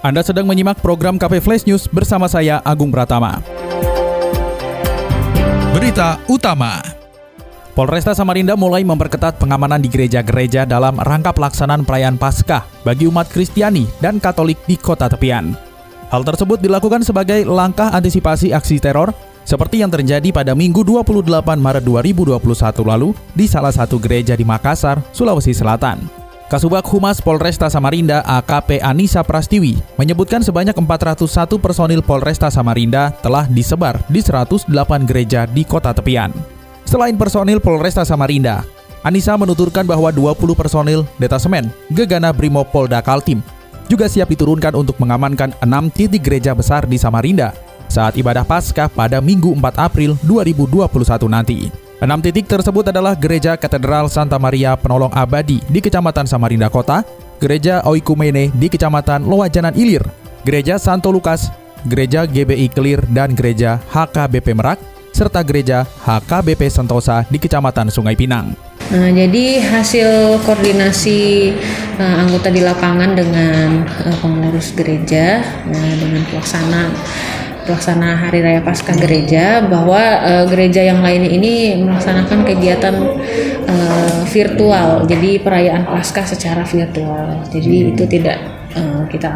Anda sedang menyimak program KP Flash News bersama saya Agung Pratama. Berita utama. Polresta Samarinda mulai memperketat pengamanan di gereja-gereja dalam rangka pelaksanaan perayaan Paskah bagi umat Kristiani dan Katolik di kota tepian. Hal tersebut dilakukan sebagai langkah antisipasi aksi teror seperti yang terjadi pada Minggu 28 Maret 2021 lalu di salah satu gereja di Makassar, Sulawesi Selatan. Kasubag Humas Polresta Samarinda AKP Anissa Prastiwi menyebutkan sebanyak 401 personil Polresta Samarinda telah disebar di 108 gereja di kota tepian. Selain personil Polresta Samarinda, Anissa menuturkan bahwa 20 personil detasemen Gegana Brimob Polda Kaltim juga siap diturunkan untuk mengamankan 6 titik gereja besar di Samarinda saat ibadah Paskah pada Minggu 4 April 2021 nanti. Enam titik tersebut adalah Gereja Katedral Santa Maria Penolong Abadi di Kecamatan Samarinda Kota, Gereja Oikumene di Kecamatan Loajanan Ilir, Gereja Santo Lukas, Gereja GBI Kelir dan Gereja HKBP Merak, serta Gereja HKBP Sentosa di Kecamatan Sungai Pinang. Nah, jadi hasil koordinasi uh, anggota di lapangan dengan uh, pengurus gereja uh, dengan pelaksana pelaksana Hari Raya Paskah gereja bahwa uh, gereja yang lainnya ini melaksanakan kegiatan uh, virtual. Jadi perayaan Paskah secara virtual. Jadi itu tidak uh, kita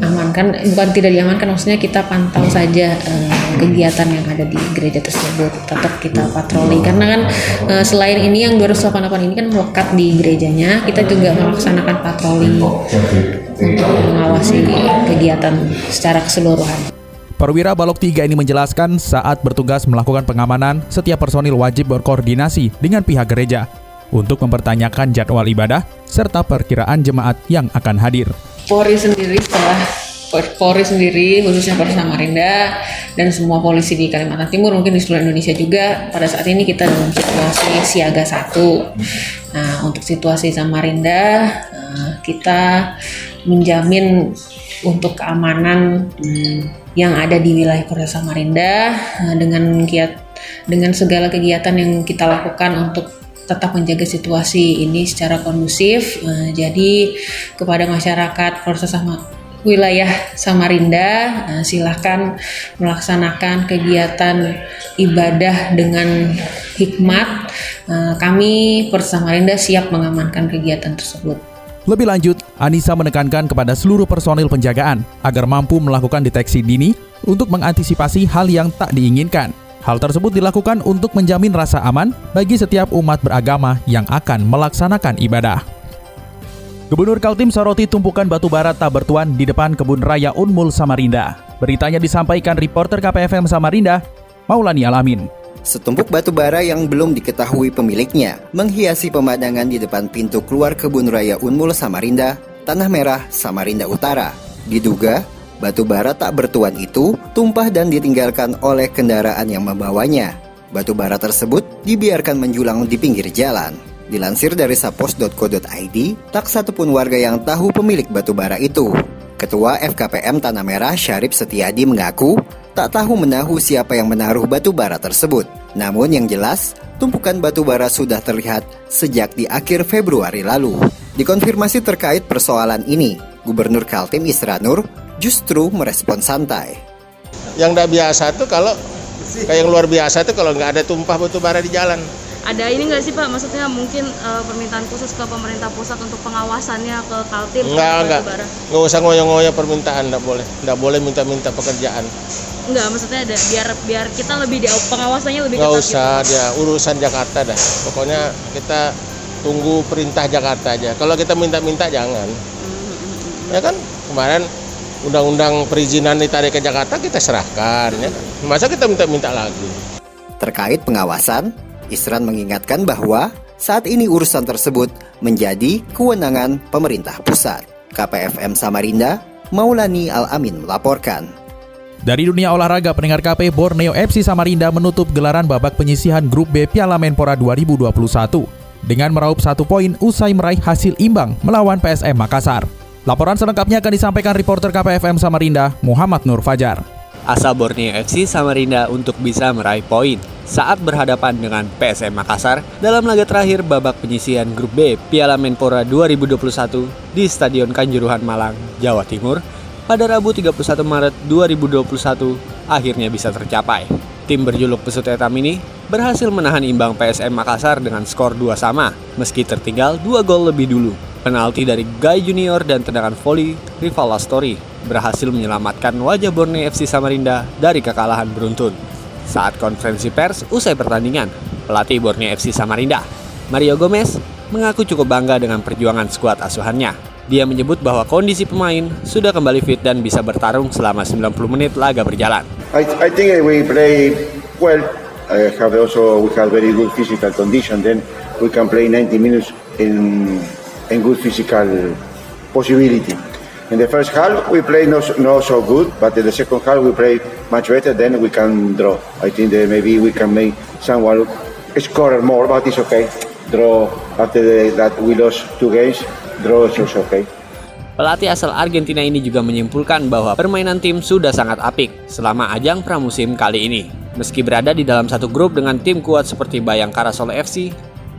amankan bukan tidak diamankan maksudnya kita pantau saja uh, kegiatan yang ada di gereja tersebut tetap kita patroli karena kan uh, selain ini yang 288 ini kan melekat di gerejanya kita juga melaksanakan patroli untuk mengawasi kegiatan secara keseluruhan. Perwira Balok 3 ini menjelaskan saat bertugas melakukan pengamanan, setiap personil wajib berkoordinasi dengan pihak gereja untuk mempertanyakan jadwal ibadah serta perkiraan jemaat yang akan hadir. Polri sendiri setelah Polri sendiri khususnya Polres Samarinda dan semua polisi di Kalimantan Timur mungkin di seluruh Indonesia juga pada saat ini kita dalam situasi siaga satu. Nah untuk situasi Samarinda eh, kita menjamin untuk keamanan hmm, yang ada di wilayah Kota Samarinda eh, dengan kiat dengan segala kegiatan yang kita lakukan untuk tetap menjaga situasi ini secara kondusif. Eh, jadi kepada masyarakat Kota sama wilayah Samarinda eh, silahkan melaksanakan kegiatan ibadah dengan hikmat. Kami Kota Samarinda siap mengamankan kegiatan tersebut. Lebih lanjut, Anissa menekankan kepada seluruh personil penjagaan agar mampu melakukan deteksi dini untuk mengantisipasi hal yang tak diinginkan. Hal tersebut dilakukan untuk menjamin rasa aman bagi setiap umat beragama yang akan melaksanakan ibadah. Gubernur Kaltim soroti tumpukan batu bara tak bertuan di depan kebun raya Unmul Samarinda. Beritanya disampaikan reporter KPFM Samarinda, Maulani Alamin. Setumpuk batu bara yang belum diketahui pemiliknya menghiasi pemandangan di depan pintu keluar kebun raya Unmul Samarinda, Tanah Merah, Samarinda Utara. Diduga, batu bara tak bertuan itu tumpah dan ditinggalkan oleh kendaraan yang membawanya. Batu bara tersebut dibiarkan menjulang di pinggir jalan. Dilansir dari sapos.co.id, tak satupun warga yang tahu pemilik batu bara itu. Ketua FKPM Tanah Merah Syarif Setiadi mengaku tak tahu menahu siapa yang menaruh batu bara tersebut. Namun yang jelas, tumpukan batu bara sudah terlihat sejak di akhir Februari lalu. Dikonfirmasi terkait persoalan ini, Gubernur Kaltim Isranur justru merespon santai. Yang tidak biasa tuh kalau kayak yang luar biasa tuh kalau nggak ada tumpah batu bara di jalan ada ini nggak sih Pak? Maksudnya mungkin uh, permintaan khusus ke pemerintah pusat untuk pengawasannya ke Kaltim? Enggak, enggak. Enggak usah ngoyo-ngoyo permintaan, enggak boleh. Enggak boleh minta-minta pekerjaan. Enggak, maksudnya ada biar biar kita lebih di pengawasannya lebih Enggak usah, gitu. dia urusan Jakarta dah. Pokoknya kita tunggu perintah Jakarta aja. Kalau kita minta-minta jangan. Mm-hmm. Ya kan? Kemarin undang-undang perizinan ditarik ke Jakarta kita serahkan ya. Kan? Masa kita minta-minta lagi? Terkait pengawasan, Isran mengingatkan bahwa saat ini urusan tersebut menjadi kewenangan pemerintah pusat. KPFM Samarinda, Maulani Al-Amin melaporkan. Dari dunia olahraga, pendengar KP Borneo FC Samarinda menutup gelaran babak penyisihan Grup B Piala Menpora 2021 dengan meraup satu poin usai meraih hasil imbang melawan PSM Makassar. Laporan selengkapnya akan disampaikan reporter KPFM Samarinda, Muhammad Nur Fajar. Asa Borneo FC Samarinda untuk bisa meraih poin saat berhadapan dengan PSM Makassar dalam laga terakhir babak penyisian Grup B Piala Menpora 2021 di Stadion Kanjuruhan Malang, Jawa Timur pada Rabu 31 Maret 2021 akhirnya bisa tercapai. Tim berjuluk pesut etam ini berhasil menahan imbang PSM Makassar dengan skor 2 sama meski tertinggal 2 gol lebih dulu. Penalti dari Guy Junior dan tendangan voli rival Story berhasil menyelamatkan wajah Borneo FC Samarinda dari kekalahan beruntun. Saat konferensi pers usai pertandingan, pelatih Borneo FC Samarinda, Mario Gomez, mengaku cukup bangga dengan perjuangan skuad asuhannya. Dia menyebut bahwa kondisi pemain sudah kembali fit dan bisa bertarung selama 90 menit laga berjalan. I, I think we play well. I have also we have very good physical condition. Then we can play 90 minutes in and good physical possibility. In the first half, we play not, not so good, but in the second half, we play much better. Then we can draw. I think that maybe we can make someone score more, but it's okay. Draw after the, that we lost two games, draw is okay. Pelatih asal Argentina ini juga menyimpulkan bahwa permainan tim sudah sangat apik selama ajang pramusim kali ini. Meski berada di dalam satu grup dengan tim kuat seperti Bayangkara Solo FC,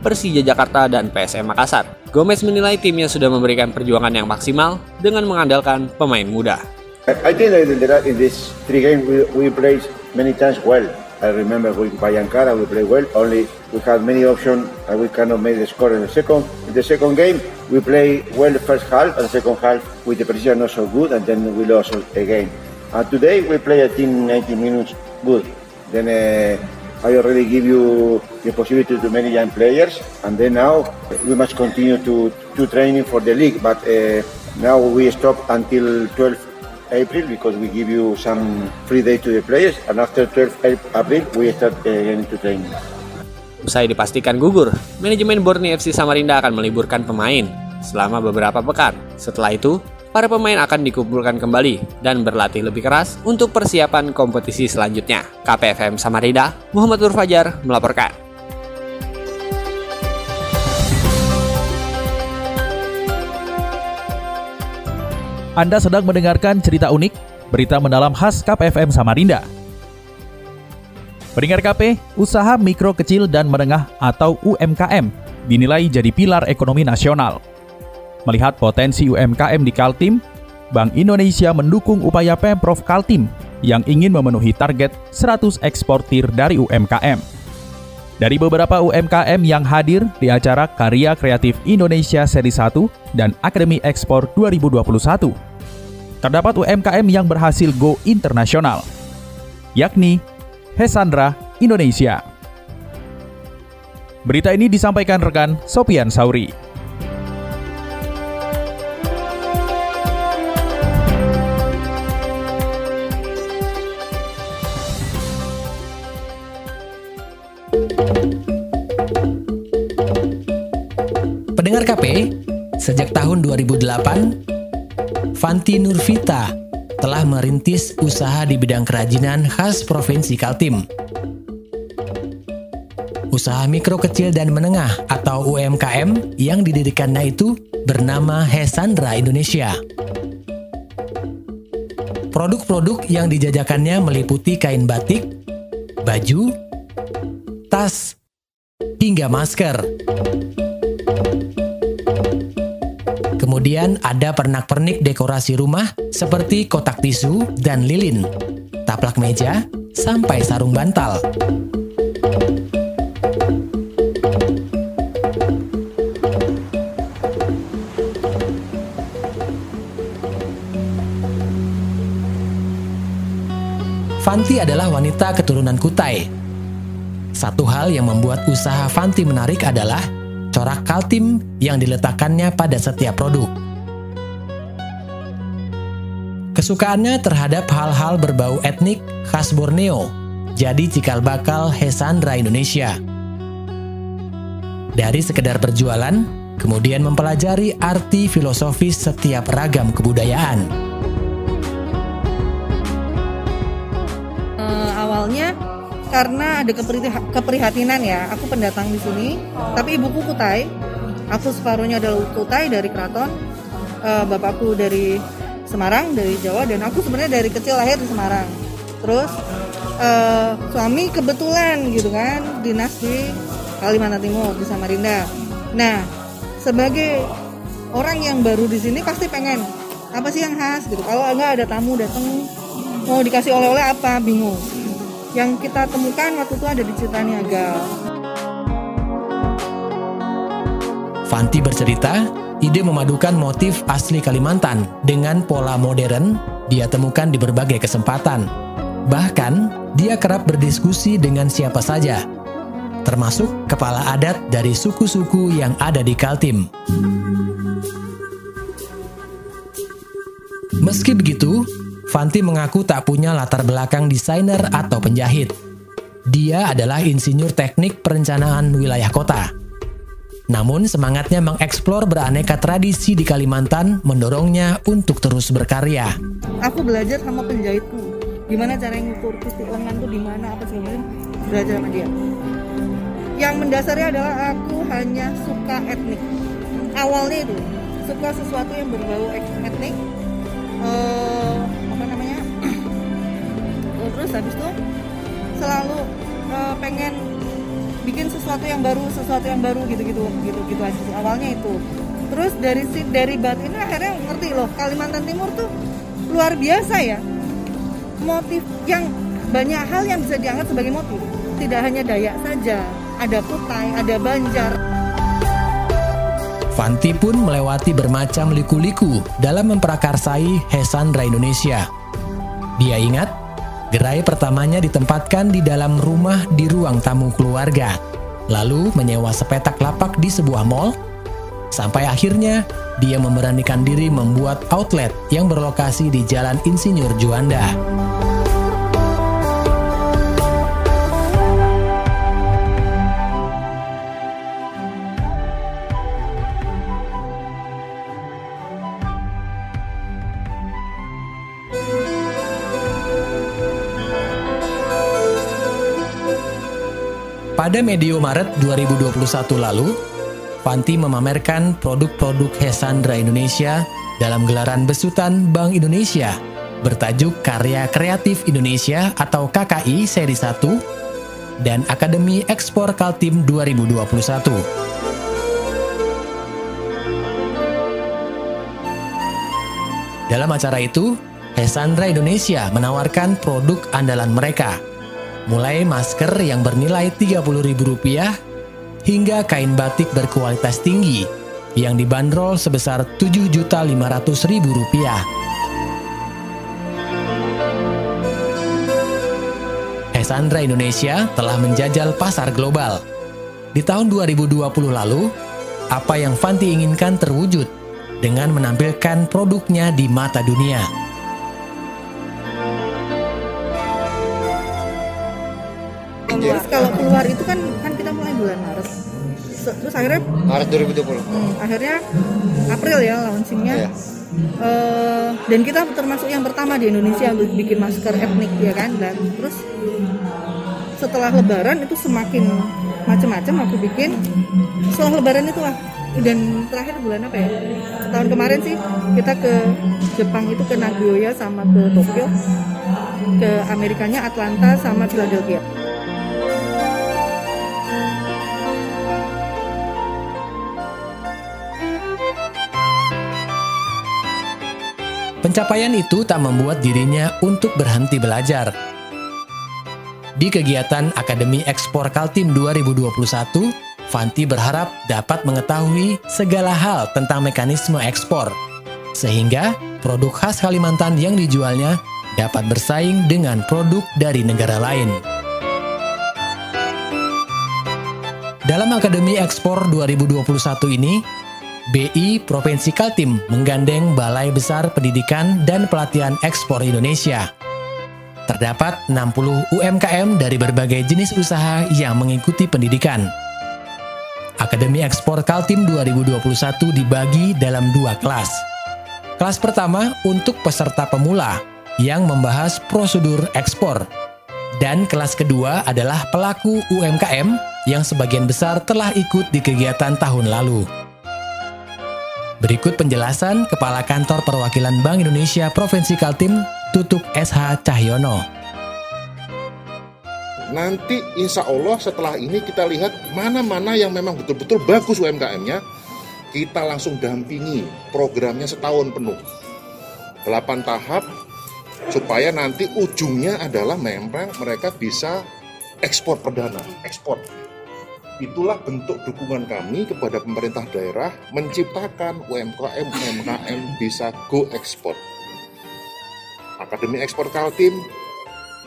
Persija Jakarta, dan PSM Makassar. Gomez menilai timnya sudah memberikan perjuangan yang maksimal dengan mengandalkan pemain muda. I think that in this three games we, we played many times well. I remember with Bayankara we played well. Only we had many options and we cannot make the score in the second. In the second game we play well the first half and the second half with the precision not so good and then we lost again. And today we play a team 90 minutes good. Then uh, I already give you the possibility to many young players, and then now we must continue to, to training for the league. But uh, now we stop until 12 April because we give you some free day to the players, and after 12 April we start again to training. Usai dipastikan gugur, manajemen Borneo FC Samarinda akan meliburkan pemain selama beberapa pekan. Setelah itu, para pemain akan dikumpulkan kembali dan berlatih lebih keras untuk persiapan kompetisi selanjutnya. KPFM Samarinda, Muhammad Nur Fajar melaporkan. Anda sedang mendengarkan cerita unik, berita mendalam khas KPFM Samarinda. Pendengar KP, usaha mikro kecil dan menengah atau UMKM dinilai jadi pilar ekonomi nasional. Melihat potensi UMKM di Kaltim, Bank Indonesia mendukung upaya Pemprov Kaltim yang ingin memenuhi target 100 eksportir dari UMKM. Dari beberapa UMKM yang hadir di acara Karya Kreatif Indonesia Seri 1 dan Akademi Ekspor 2021, terdapat UMKM yang berhasil go internasional, yakni Hesandra Indonesia. Berita ini disampaikan rekan Sopian Sauri. Sejak tahun 2008, Fanti Nurvita telah merintis usaha di bidang kerajinan khas Provinsi Kaltim. Usaha mikro kecil dan menengah atau UMKM yang didirikannya itu bernama Hesandra Indonesia. Produk-produk yang dijajakannya meliputi kain batik, baju, tas, hingga masker. Kemudian ada pernak-pernik dekorasi rumah seperti kotak tisu dan lilin, taplak meja, sampai sarung bantal. Fanti adalah wanita keturunan Kutai. Satu hal yang membuat usaha Fanti menarik adalah corak Kaltim yang diletakkannya pada setiap produk. Kesukaannya terhadap hal-hal berbau etnik khas Borneo jadi cikal bakal Hesandra Indonesia. Dari sekedar berjualan, kemudian mempelajari arti filosofis setiap ragam kebudayaan. Karena ada keprihatinan ya. Aku pendatang di sini, tapi ibuku Kutai. Aku separuhnya adalah Kutai dari keraton. Uh, bapakku dari Semarang, dari Jawa dan aku sebenarnya dari kecil lahir di Semarang. Terus uh, suami kebetulan gitu kan dinas di Kalimantan Timur di Samarinda. Nah, sebagai orang yang baru di sini pasti pengen apa sih yang khas gitu. Kalau enggak ada tamu datang mau dikasih oleh-oleh apa bingung yang kita temukan waktu itu ada di Citaniaga. Fanti bercerita, ide memadukan motif asli Kalimantan dengan pola modern dia temukan di berbagai kesempatan. Bahkan, dia kerap berdiskusi dengan siapa saja, termasuk kepala adat dari suku-suku yang ada di Kaltim. Meski begitu, Fanti mengaku tak punya latar belakang desainer atau penjahit. Dia adalah insinyur teknik perencanaan wilayah kota. Namun semangatnya mengeksplor beraneka tradisi di Kalimantan mendorongnya untuk terus berkarya. Aku belajar sama penjahitku. Gimana cara ngukur titik lengan tuh di mana apa sih belajar sama dia. Yang mendasarnya adalah aku hanya suka etnik. Awalnya itu suka sesuatu yang berbau etnik. Uh, terus habis itu selalu uh, pengen bikin sesuatu yang baru sesuatu yang baru gitu gitu gitu gitu aja awalnya itu. Terus dari dari batin akhirnya ngerti loh Kalimantan Timur tuh luar biasa ya. Motif yang banyak hal yang bisa dianggap sebagai motif. Tidak hanya Dayak saja ada Kutai ada Banjar. Fanti pun melewati bermacam liku-liku dalam memprakarsai Hesandra Indonesia. Dia ingat Gerai pertamanya ditempatkan di dalam rumah di ruang tamu keluarga, lalu menyewa sepetak lapak di sebuah mall, sampai akhirnya dia memberanikan diri membuat outlet yang berlokasi di Jalan Insinyur Juanda. Pada medio Maret 2021 lalu, Fanti memamerkan produk-produk Hesandra Indonesia dalam gelaran besutan Bank Indonesia bertajuk Karya Kreatif Indonesia atau KKI Seri 1 dan Akademi Ekspor Kaltim 2021. Dalam acara itu, Hesandra Indonesia menawarkan produk andalan mereka – mulai masker yang bernilai Rp30.000 hingga kain batik berkualitas tinggi yang dibanderol sebesar Rp7.500.000. Esandra Indonesia telah menjajal pasar global. Di tahun 2020 lalu, apa yang Fanti inginkan terwujud dengan menampilkan produknya di mata dunia. Itu kan kan kita mulai bulan Maret. Terus akhirnya Maret 2020. Hmm, akhirnya April ya launchingnya. Yeah. Uh, dan kita termasuk yang pertama di Indonesia untuk bikin masker etnik ya kan dan terus setelah Lebaran itu semakin macam-macam aku bikin setelah Lebaran itu lah dan terakhir bulan apa ya tahun kemarin sih kita ke Jepang itu ke Nagoya sama ke Tokyo ke Amerikanya Atlanta sama Philadelphia Pencapaian itu tak membuat dirinya untuk berhenti belajar. Di kegiatan Akademi Ekspor Kaltim 2021, Fanti berharap dapat mengetahui segala hal tentang mekanisme ekspor, sehingga produk khas Kalimantan yang dijualnya dapat bersaing dengan produk dari negara lain. Dalam Akademi Ekspor 2021 ini, BI Provinsi Kaltim menggandeng Balai Besar Pendidikan dan Pelatihan Ekspor Indonesia. Terdapat 60 UMKM dari berbagai jenis usaha yang mengikuti pendidikan. Akademi Ekspor Kaltim 2021 dibagi dalam dua kelas. Kelas pertama untuk peserta pemula yang membahas prosedur ekspor Dan kelas kedua adalah pelaku UMKM yang sebagian besar telah ikut di kegiatan tahun lalu. Berikut penjelasan Kepala Kantor Perwakilan Bank Indonesia Provinsi Kaltim, Tutuk SH Cahyono. Nanti insya Allah setelah ini kita lihat mana-mana yang memang betul-betul bagus UMKM-nya, kita langsung dampingi programnya setahun penuh. 8 tahap supaya nanti ujungnya adalah memang mereka bisa ekspor perdana, ekspor. Itulah bentuk dukungan kami kepada pemerintah daerah menciptakan UMKM UMKM bisa go ekspor. Akademi Ekspor Kaltim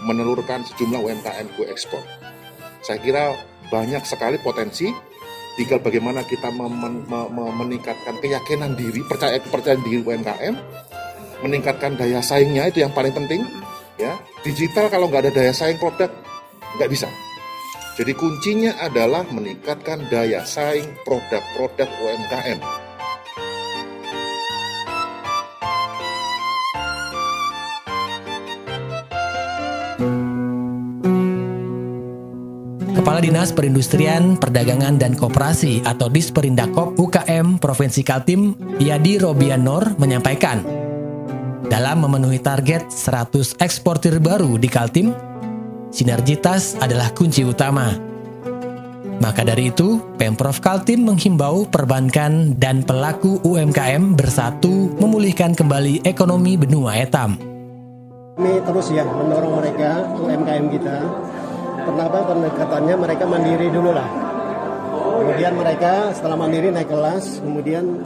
menelurkan sejumlah UMKM go ekspor. Saya kira banyak sekali potensi tinggal bagaimana kita meningkatkan keyakinan diri, percaya kepercayaan diri UMKM, meningkatkan daya saingnya itu yang paling penting ya digital kalau nggak ada daya saing produk nggak bisa jadi kuncinya adalah meningkatkan daya saing produk-produk UMKM Kepala Dinas Perindustrian, Perdagangan dan Koperasi atau Disperindakop UKM Provinsi Kaltim, Yadi Robianor menyampaikan, dalam memenuhi target 100 eksportir baru di Kaltim, sinergitas adalah kunci utama. Maka dari itu, Pemprov Kaltim menghimbau perbankan dan pelaku UMKM bersatu memulihkan kembali ekonomi benua etam. Kami terus ya mendorong mereka UMKM kita. Kenapa pendekatannya mereka mandiri dulu lah. Kemudian mereka setelah mandiri naik kelas, kemudian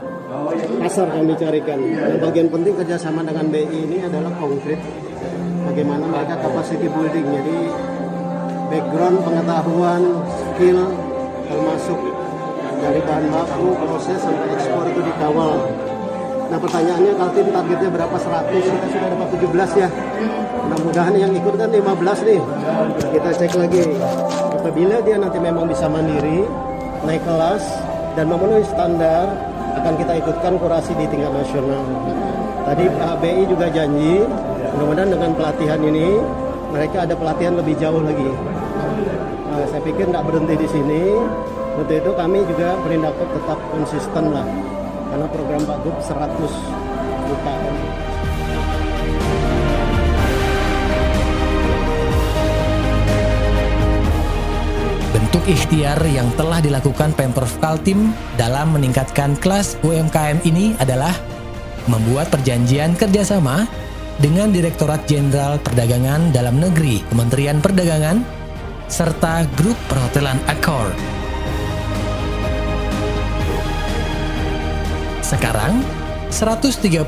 pasar kami carikan. Yang bagian penting kerjasama dengan BI ini adalah konkret. Bagaimana mereka capacity building, jadi background pengetahuan, skill, termasuk dari bahan baku, proses sampai ekspor itu dikawal. Nah pertanyaannya Kaltim targetnya berapa? 100 kita sudah dapat 17 ya. Mudah-mudahan yang ikut kan 15 nih. Kita cek lagi. Apabila dia nanti memang bisa mandiri naik kelas dan memenuhi standar akan kita ikutkan kurasi di tingkat nasional. Tadi BI juga janji, mudah-mudahan dengan pelatihan ini mereka ada pelatihan lebih jauh lagi. Nah, saya pikir tidak berhenti di sini. Untuk itu kami juga Perindakop tetap konsisten lah, karena program Pak Gub 100 UKM. bentuk ikhtiar yang telah dilakukan Pemprov Kaltim dalam meningkatkan kelas UMKM ini adalah membuat perjanjian kerjasama dengan Direktorat Jenderal Perdagangan Dalam Negeri Kementerian Perdagangan serta grup perhotelan Accor. Sekarang, 139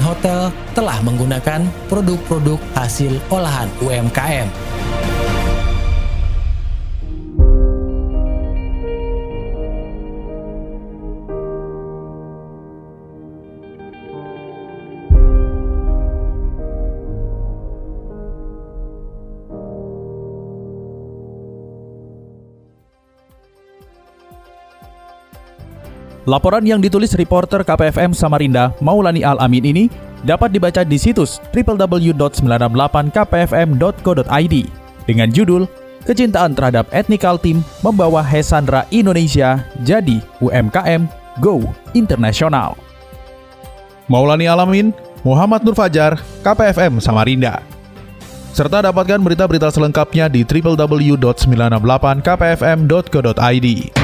hotel telah menggunakan produk-produk hasil olahan UMKM. Laporan yang ditulis reporter KPFM Samarinda Maulani Al-Amin ini dapat dibaca di situs www.968kpfm.co.id dengan judul Kecintaan terhadap Ethnical Team membawa Hesandra Indonesia jadi UMKM Go Internasional. Maulani Alamin, Muhammad Nur Fajar, KPFM Samarinda. Serta dapatkan berita-berita selengkapnya di www.968kpfm.co.id.